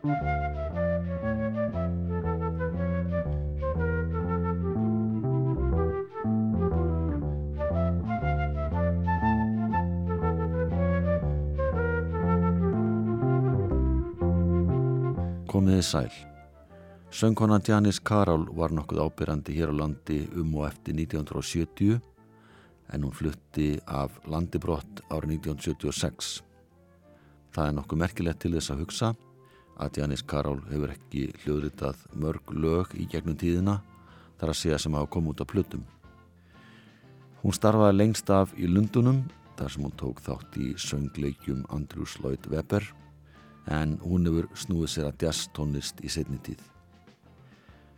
Komiði sæl. Söngkonan Janis Karál var nokkuð ábyrrandi hér á landi um og eftir 1970 en hún flutti af landibrott árið 1976. Það er nokkuð merkilegt til þess að hugsa að Janis Karál hefur ekki hljóðritað mörg lög í gegnum tíðina þar að segja sem hafa komið út af plötum. Hún starfaði lengst af í Lundunum þar sem hún tók þátt í söngleikjum Andrews Lloyd Webber en hún hefur snúið sér að jazz tónlist í setni tíð.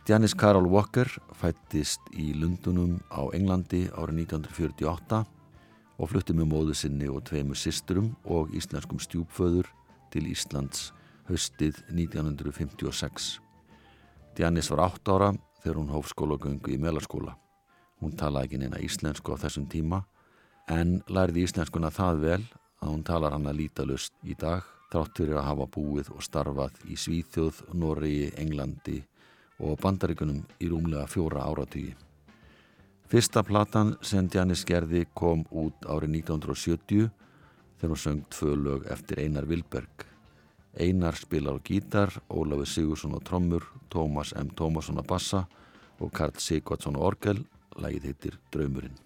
Janis Carol Walker fættist í Lundunum á Englandi árið 1948 og flutti með móðu sinni og tveimu sisturum og íslenskum stjúpföður til Íslands höstið 1956. Janis var 8 ára þegar hún hóf skólagöngu í melarskóla. Hún talaði ekki neina íslensku á þessum tíma en lærði íslenskuna það vel að hún talar hana lítalust í dag þrátt fyrir að hafa búið og starfað í Svíþjóð, Noregi, Englandi og Bandarikunum í rúmlega fjóra áratígi. Fyrsta platan sem Janis gerði kom út árið 1970 þegar hún söng tvö lög eftir Einar Vilberg. Einar spilar á gítar, Ólafur Sigursson á trommur, Tómas M. Tómasson á bassa og Karl Sigvardsson á orgel, lagið heitir Draumurinn.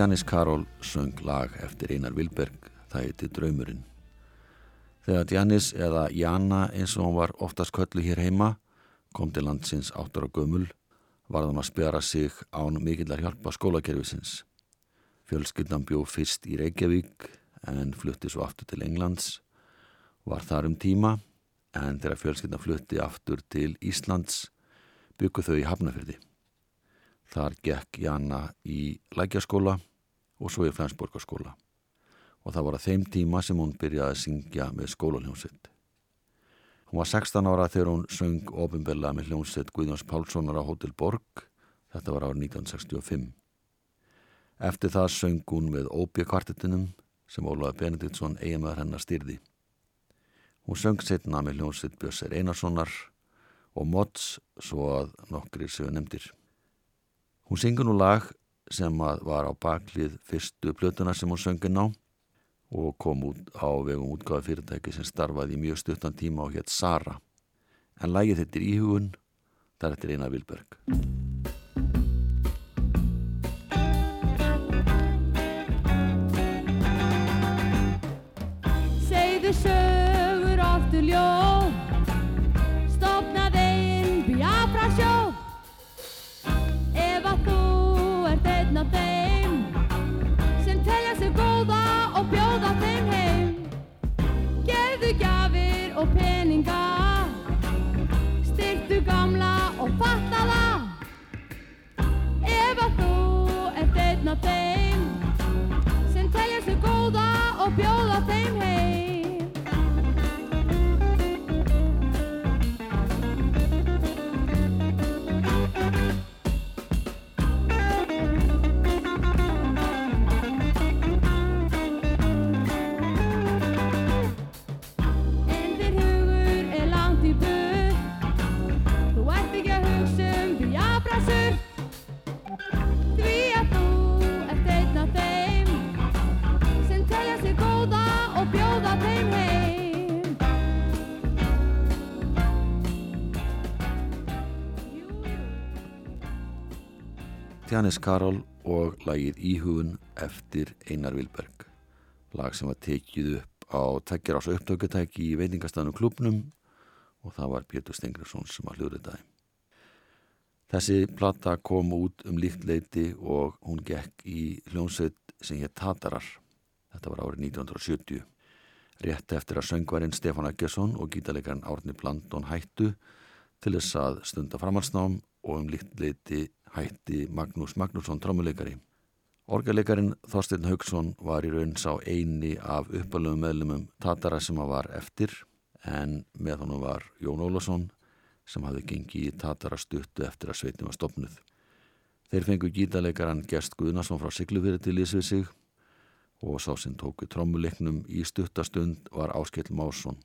Janis Karol söng lag eftir Einar Vilberg, það heiti Draumurinn. Þegar Janis eða Jana eins og hann var oftast köllu hér heima, kom til landsins áttur á gömul, var hann að spjara sig án mikillar hjálpa skólakerfisins. Fjölskyldan bjó fyrst í Reykjavík en flutti svo aftur til Englands, var þar um tíma en þegar fjölskyldan flutti aftur til Íslands byggu þau í Hafnafjörði. Þar gekk Jana í lækjaskóla og svo í Flensborgarskóla og það var að þeim tíma sem hún byrjaði að syngja með skólaljónsitt. Hún var 16 ára þegar hún söng ofinbella með hljónsitt Guðjóns Pálssonar á Hotel Borg, þetta var árið 1965. Eftir það söng hún með Óbjö kvartetinum sem Ólaður Benediktsson eiginmaður hennar styrði. Hún söng setna með hljónsitt Björnsir Einarssonar og Mods svo að nokkri séu nefndir. Hún syngur nú lag sem var á baklið fyrstu plötuna sem hún söngin á og kom út á vegum útgáða fyrirtæki sem starfaði í mjög stuttan tíma og hétt Sara. En lægið þetta er íhugun, þar þetta er Einar Vilberg. Sure. Tjanis Karol og lagið Íhugun eftir Einar Vilberg. Lag sem var tekið upp á tekjar ás upptökutæki í veitingastafnum klubnum og það var Pétur Stengriðsson sem var hljóðritaði. Þessi plata kom út um líkt leiti og hún gekk í hljónsveit sem hétt Tatarar. Þetta var árið 1970. Rétt eftir að söngvarinn Stefán Eggesson og gítarleikarinn Árni Blandón hættu til þess að stunda framhalsnám og um líkt leiti hætti Magnús Magnússon trómuleikari. Orgaleikarin Þorstein Haugsson var í raun sá eini af uppalöfum meðlumum Tatara sem að var eftir en með honum var Jón Ólafsson sem hafði gengið í Tatara stuttu eftir að sveitin var stopnuð. Þeir fengu gítaleikaran Gest Guðnarsson frá Siglufyrir til Ísvið sig og sá sem tóku trommuleiknum í stuttastund var Áskell Másson.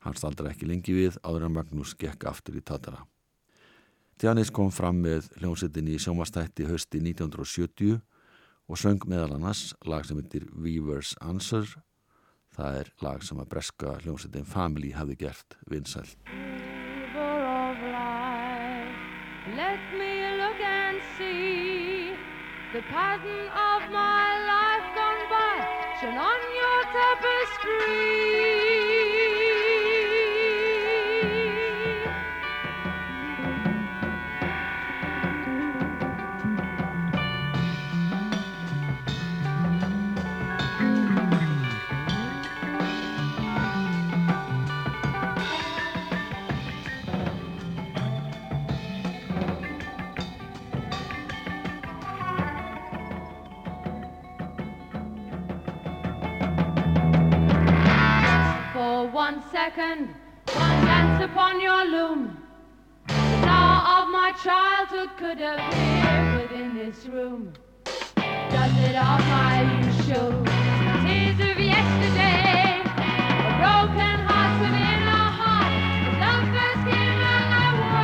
Hann staldra ekki lengi við áður en Magnús gekk aftur í Tatara. Tjanis kom fram með hljómsettin í sjómastætti hösti 1970 og söng meðal annars lag sem heitir Weaver's Answer. Það er lag sem að breska hljómsettin Family hafði gert vinsælt. river of life. Let me look and see the pattern of my life gone by, shone on your tapestry. Second, one glance upon your loom. The hour of my childhood could appear within this room. Does it of my show tears of yesterday? A broken heart within a heart. Love first came away.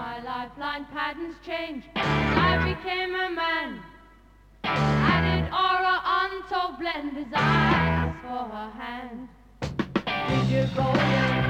My lifeline patterns change became a man. I did aura until blend his eyes for her hand. Did you go in?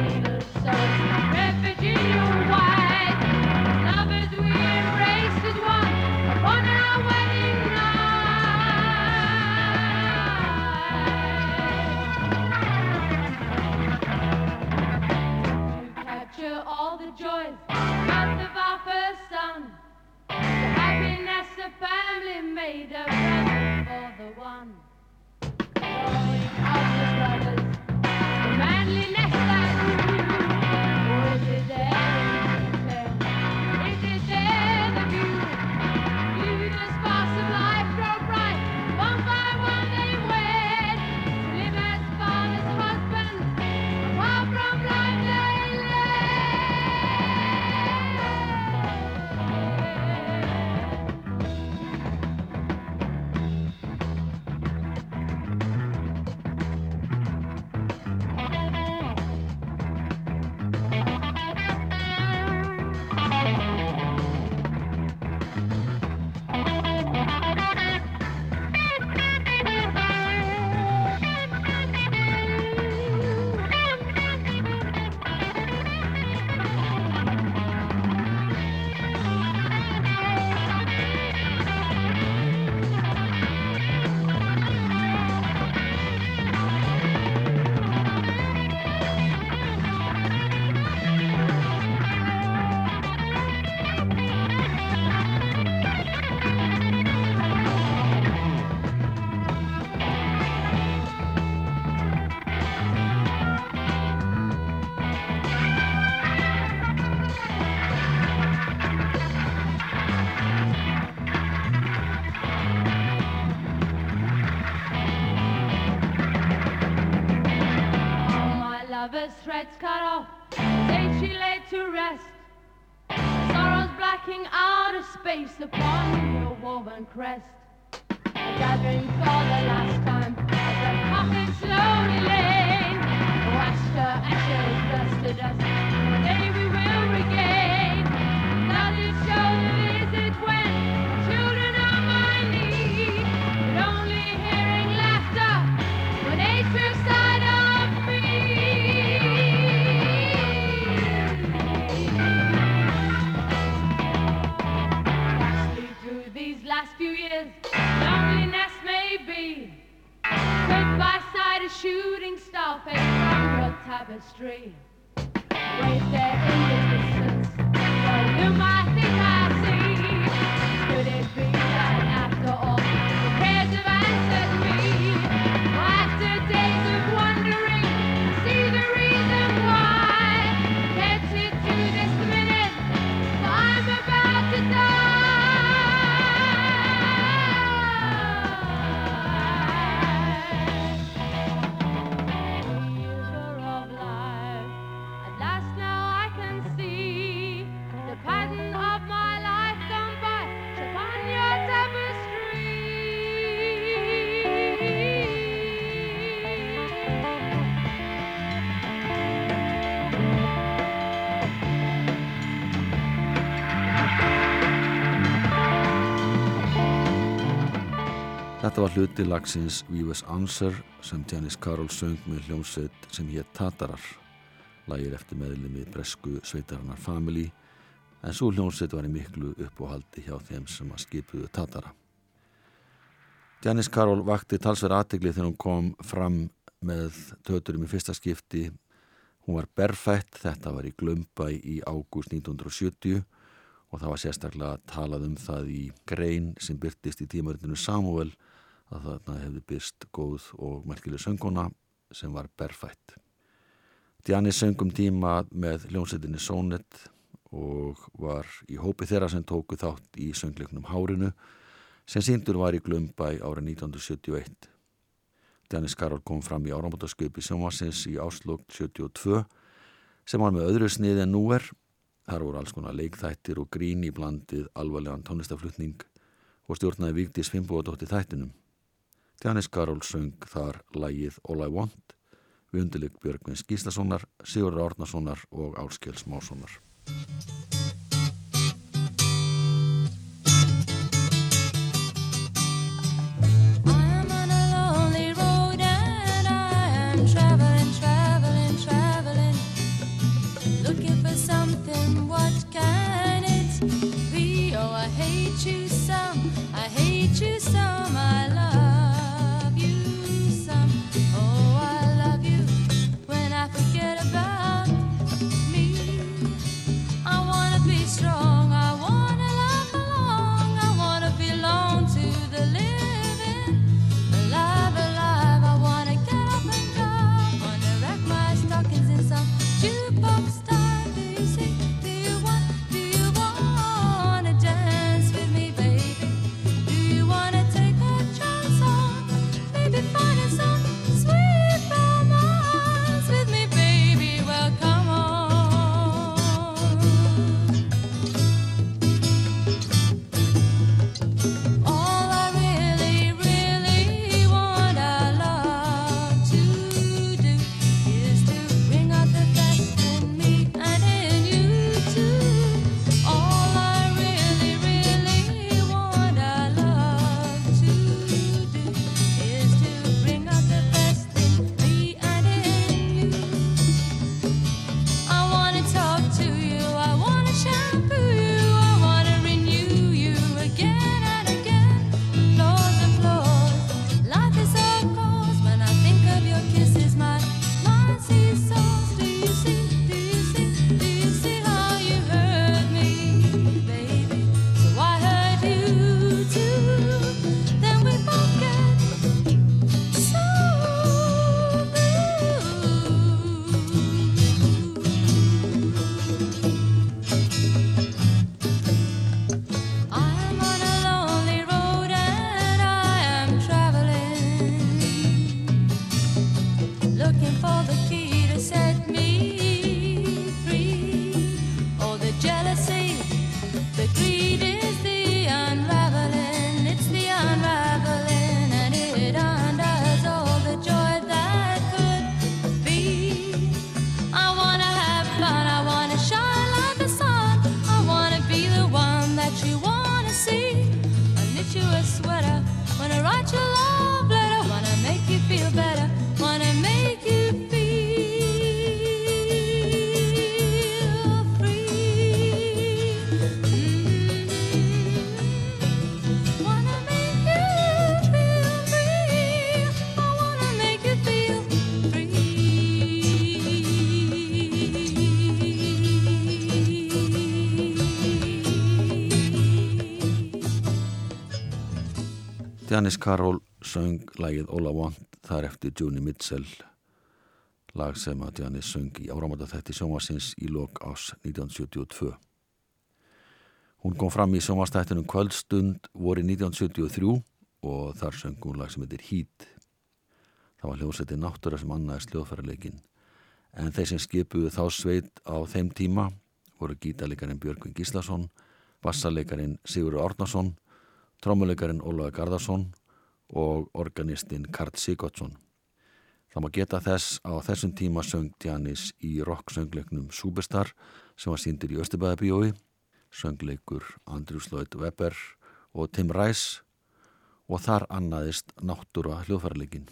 Threads cut off, day she laid to rest. Sorrows blacking out of space upon your woven crest. Gathering for the last time as the coffin slowly laid. Washed her ashes, dust to dust. Shooting star fade from your tapestry. Wait there in the distance, the loom I think I var hluti lagsins Víves Answer sem Janis Karol söng með hljómsveit sem hétt Tatarar. Lægir eftir meðlumi bresku sveitarinnar Family en svo hljómsveit var í miklu uppóhaldi hjá þeim sem að skipuðu Tatara. Janis Karol vakti talsverð aðtegli þegar hún kom fram með töturum í fyrsta skipti. Hún var berfætt, þetta var í Glömbæ í ágúst 1970 og það var sérstaklega talað um það í grein sem byrtist í tímaritinu Samuel að þarna hefði byrst góð og merkileg sönguna sem var berfætt. Diani söngum tíma með hljómsveitinni Sónet og var í hópi þeirra sem tóku þátt í söngleiknum Hárinu sem síndur var í Glömbæ árið 1971. Diani Skarol kom fram í áramótasköpi sjónvarsins í áslokk 72 sem var með öðru snið en nú er Þar voru alls konar leikþættir og grín í blandið alvarlegan tónlistaflutning og stjórnaði Víktis Fimboðadótti þættinum. Janis Karol söng þar lægið All I Want við undirleik Björgvins Gíslasonar, Sigurður Árnasonar og Álskjöls Mássonar. Janis Karol söng lagið All I Want þar eftir Joni Mitchell lag sem að Janis söng í áramönda þætti sjónvarsins í lok ás 1972 Hún kom fram í sjónvarstættinum kvöldstund voru 1973 og þar söng hún lag sem heitir Heat. Það var hljósetti náttúra sem annaðist hljóðfærarleikin en þeir sem skipuðu þá sveit á þeim tíma voru gítaleikarin Björgvin Gíslason bassaleikarin Sigurður Árnason trómuleikarin Ólaður Garðarsson og organistinn Karl Sigurdsson. Það má geta þess á þessum tíma söng Janis í rock-söngleiknum Superstar sem var síndir í Östubæðabíói, söngleikur Andrews Lloyd Webber og Tim Rice og þar annaðist náttúra hljóðfærarleikin.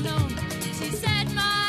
alone. She said, My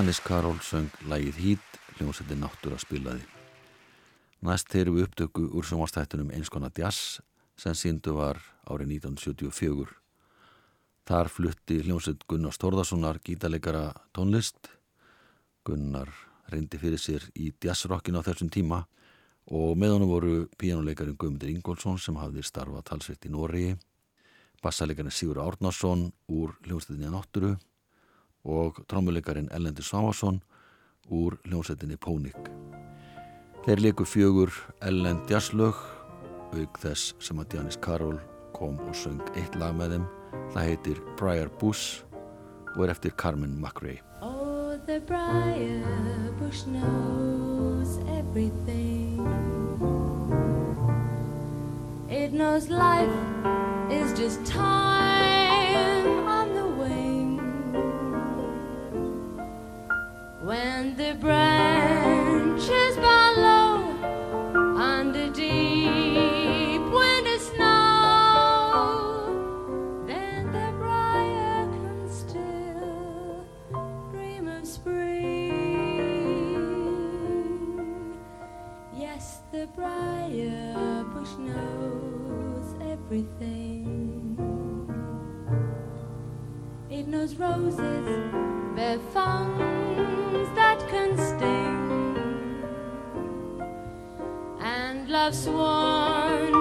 Janis Karol söng lagið Heat, hljómsætti náttúra spilaði. Næst þeirri við upptöku úr sjónvastættunum eins konar jazz sem síndu var árið 1974. Þar flutti hljómsveit Gunnar Stórðarssonar gítarleikara tónlist. Gunnar reyndi fyrir sér í jazzrockin á þessum tíma og með honum voru píjánuleikarin Guðmundur Ingólfsson sem hafði starfað talsveit í Noregi, bassaleikarin Sigur Árnarsson úr hljómsveitinni Nátturu og trómuleikarin Ellendi Svávarsson úr hljómsveitinni Pónik. Þeir leiku fjögur Ellend jazzlög auk þess sem að Janis Karol kom og söng eitt lag með þeim. Það heitir Briar Bush og er eftir Carmen McRae. Oh, the briar bush knows everything. It knows life is just time when the branches bow low on the deep winter snow, then the briar can still dream of spring. Yes, the briar bush knows everything. It knows roses, bear fountain can sting, and love's sworn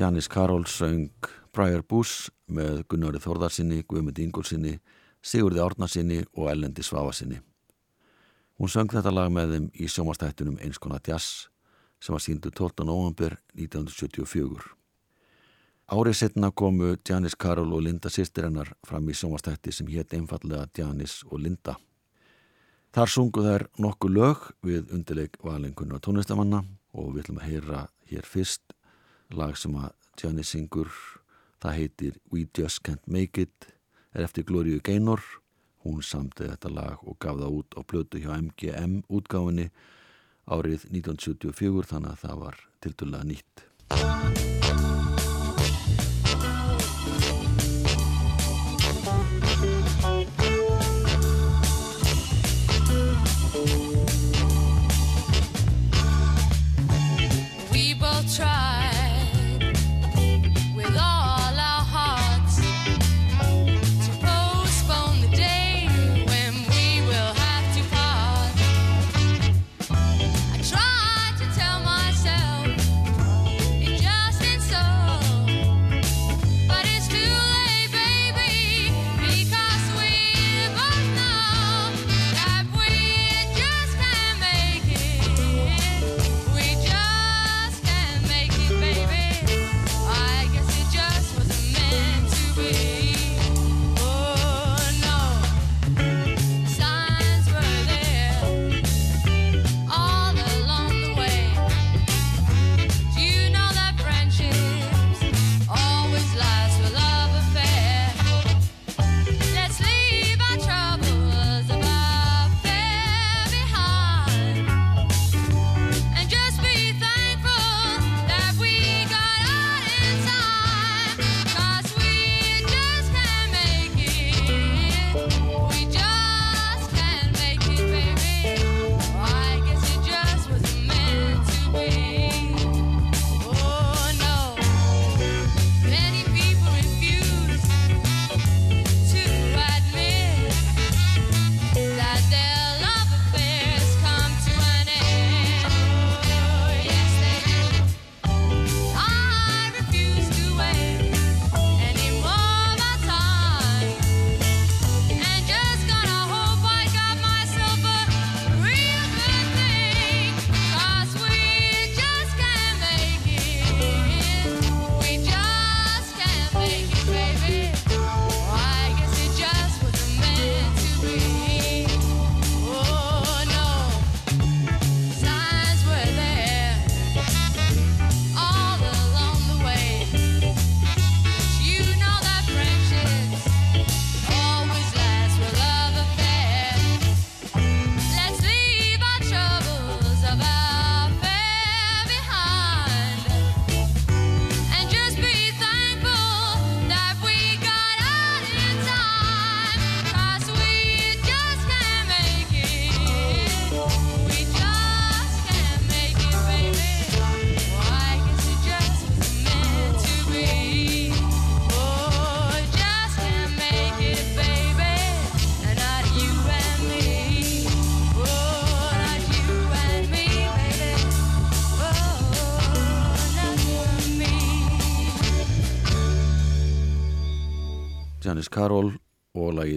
Janis Karol söng Briar Buss með Gunnari Þórðarsinni, Guðmund Ingolsinni, Sigurði Árnarsinni og Ellendi Svafasinni. Hún söng þetta lag með þeim í sjómastættunum Einskona Jazz sem var síndu 12. november 1974. Árið setna komu Janis Karol og Linda sýstir hennar fram í sjómastætti sem hétt einfallega Janis og Linda. Þar sungu þær nokkuð lög við undirleik valengunna tónlistamanna og við ætlum að heyra hér fyrst lag sem að Janis syngur. Það heitir We Just Can't Make It, er eftir Gloríu Gaynor. Hún samtið þetta lag og gaf það út á blötu hjá MGM útgáfinni árið 1974 þannig að það var tildulega nýtt.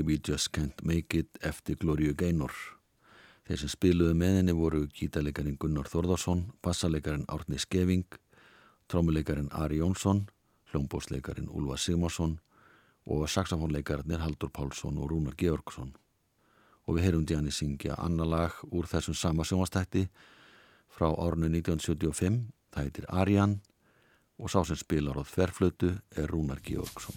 We Just Can't Make It eftir Gloríu Gaynor. Þeir sem spiluðu með henni voru gítaleikarin Gunnar Þórðarsson, bassaleikarin Árni Skeving, trómuleikarin Ari Jónsson, hljómbósleikarin Úlfa Sigmarsson og saxofónleikarnir Haldur Pálsson og Rúnar Georgsson. Og við heyrum Janis syngja annar lag úr þessum sama sjónvastætti frá árinu 1975, það heitir Arjan og sá sem spilar á þverflötu er Rúnar Georgsson.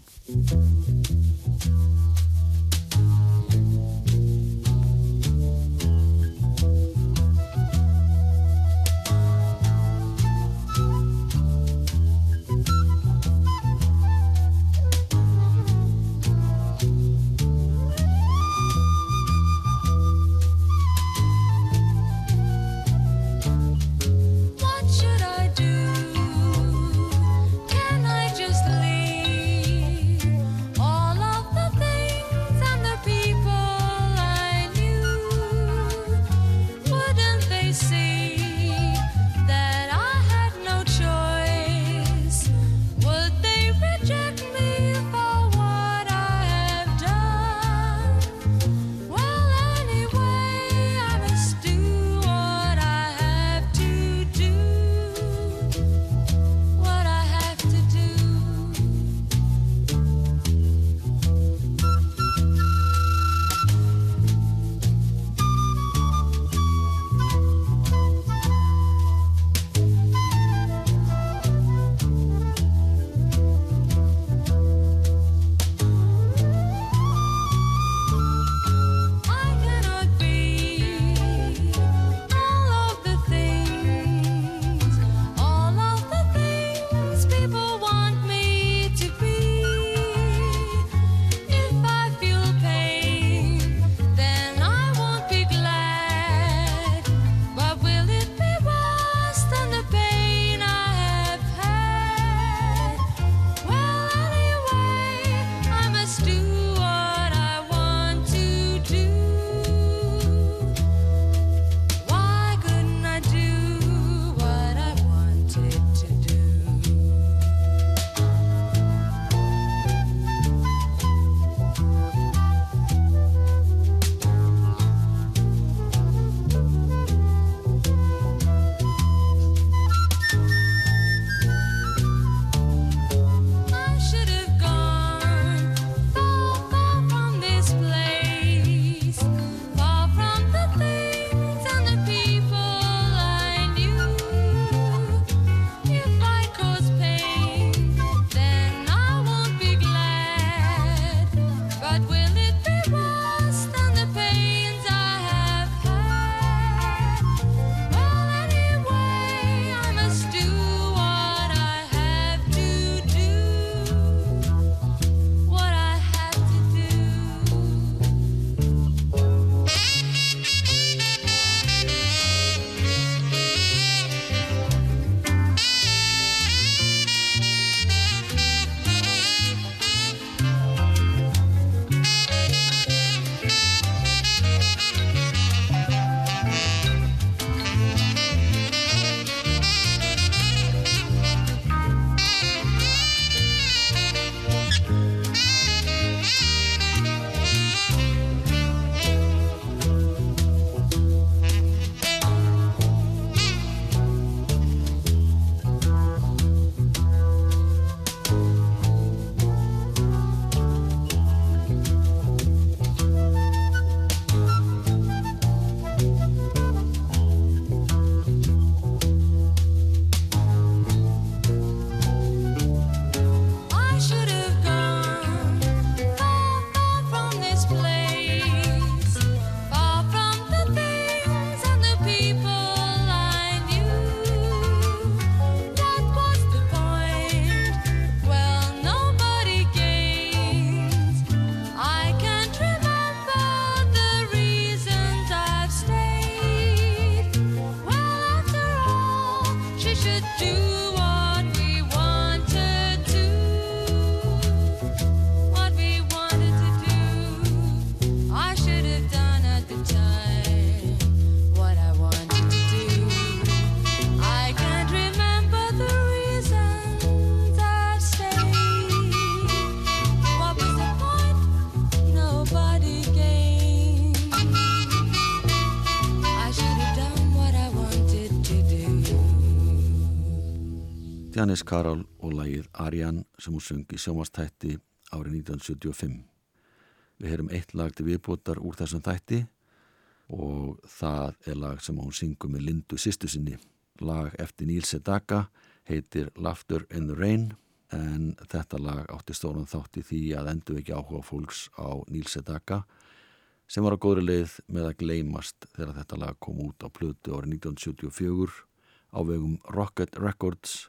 Janis Karol og lagið Arjan sem hún sungi sjómastætti árið 1975. Við heyrum eitt lag til viðbútar úr þessum þætti og það er lag sem hún syngur með Lindu sýstu sinni. Lag eftir Níl Sedaka heitir Laughter in the Rain en þetta lag átti stóran þátti því að endur ekki áhuga fólks á Níl Sedaka sem var á góðri leið með að gleymast þegar þetta lag kom út á plötu árið 1974 á vegum Rocket Records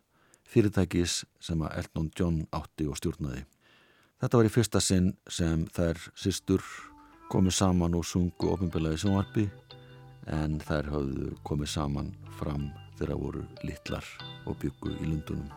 fyrirtækis sem að Elton John átti og stjórnaði. Þetta var í fyrsta sinn sem þær sýstur komið saman og sungu ofinbelaði sjónvarpi en þær hafðu komið saman fram þegar voru litlar og byggu í lundunum.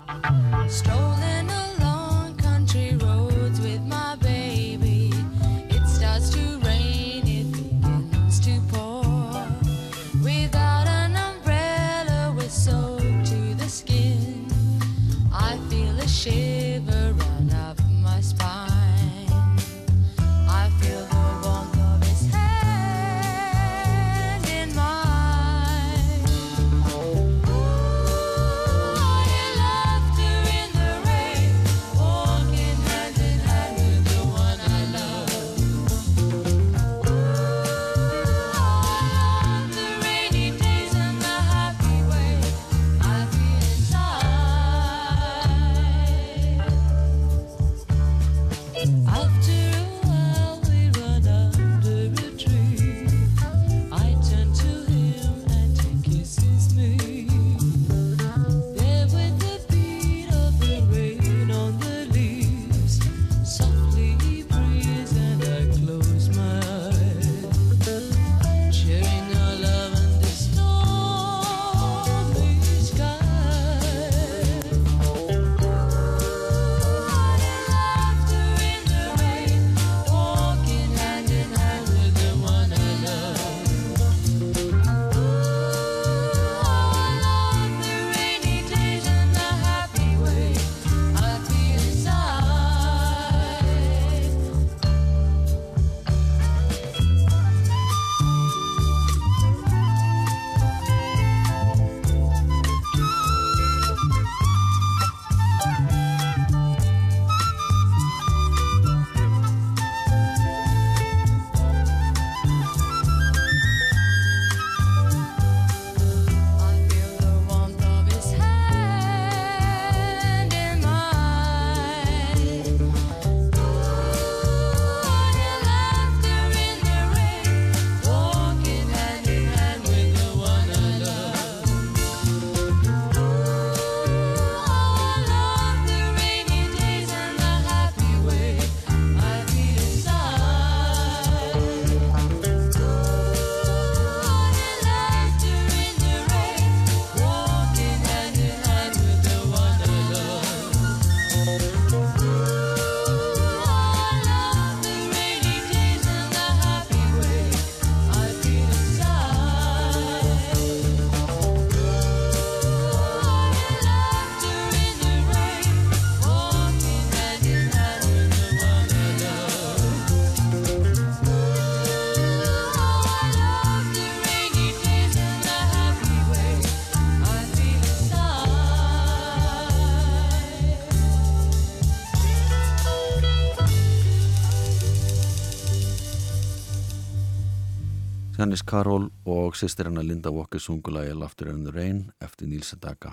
Janis Karol og sýstir hennar Linda Walker sungulagi Laughter in the Rain eftir Níls Sedaka.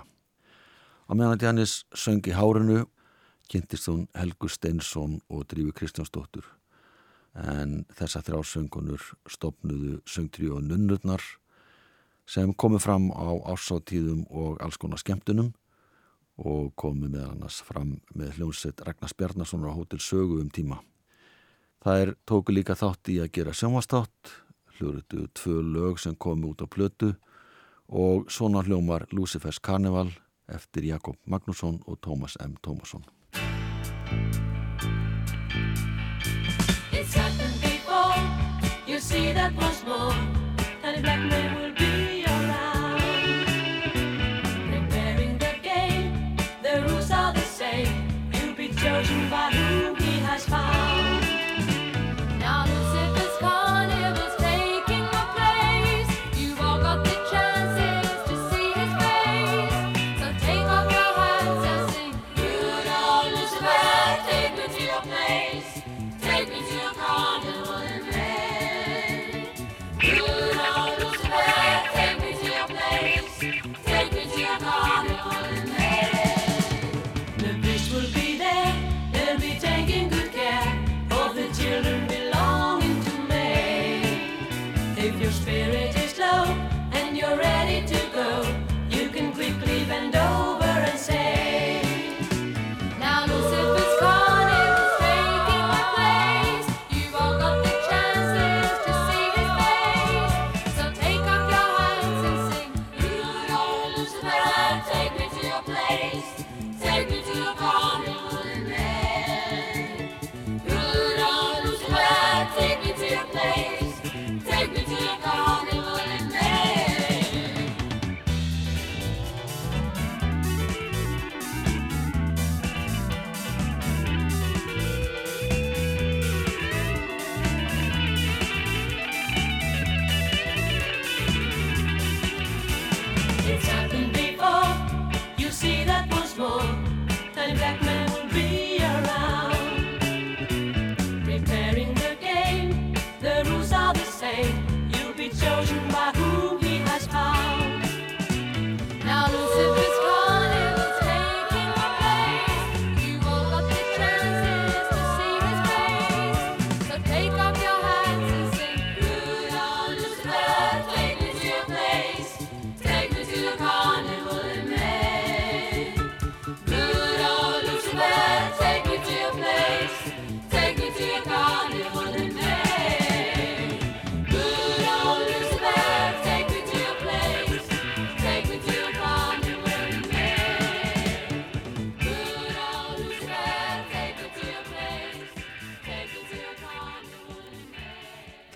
Á meðan að Janis söng í hárinu kynntist hún Helgu Steinsson og Drífi Kristjánsdóttur en þessa þrjá söngunur stopnuðu söngtri og nunnurnar sem komu fram á ásáttíðum og alls konar skemmtunum og komu meðal annars fram með hljómsett Ragnars Bjarnasonar á Hótel Sögu um tíma. Það er tóku líka þátt í að gera sjónvastátt, hljóruðu tvö lög sem komu út á plötu og svona hljómar Lucifers Carnival eftir Jakob Magnússon og Tómas M. Tómasson. It's happened before. You see that once more. Danny Blackman will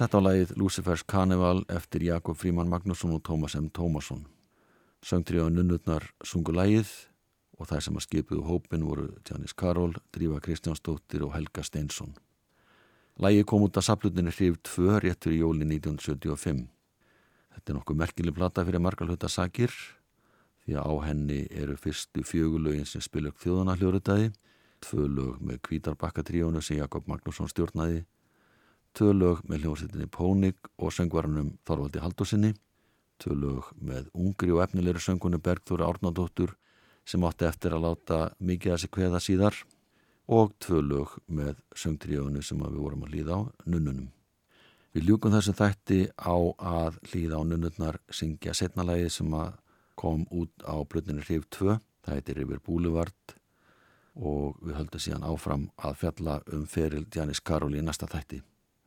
Þetta var lagið Lucifers Carnival eftir Jakob Fríman Magnússon og Tómas M. Tómasson. Söngtriða nunnurnar sungu lagið og þær sem að skipuðu hópin voru Janis Karol, Drífa Kristjánsdóttir og Helga Steinsson. Lagið kom út af saplutinni hrif 2 rétt fyrir jóli 1975. Þetta er nokkuð merkileg plata fyrir margar hluta sakir því að á henni eru fyrstu fjögulögin sem spilur þjóðana hljóruðdæði, tvö lög með kvítarbakkatriónu sem Jakob Magnússon stjórnaði, tvö lög með hljómsveitinni Pónik og söngvarunum Þorvaldi Haldursinni, tvö lög með ungri og efnilegri söngunni Bergþóri Árnadóttur sem átti eftir að láta mikið að sig kveða síðar og tvö lög með söngtríónu sem við vorum að líða á, nunnunum. Við ljúkum þessu þætti á að hlýða á nunnurnar syngja setnalægi sem kom út á blöðinni hrif 2, það heitir Yfir Búluvard og við höldum síðan áfram að fjalla um feril Janis Karol í næsta þætti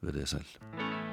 verið sæl.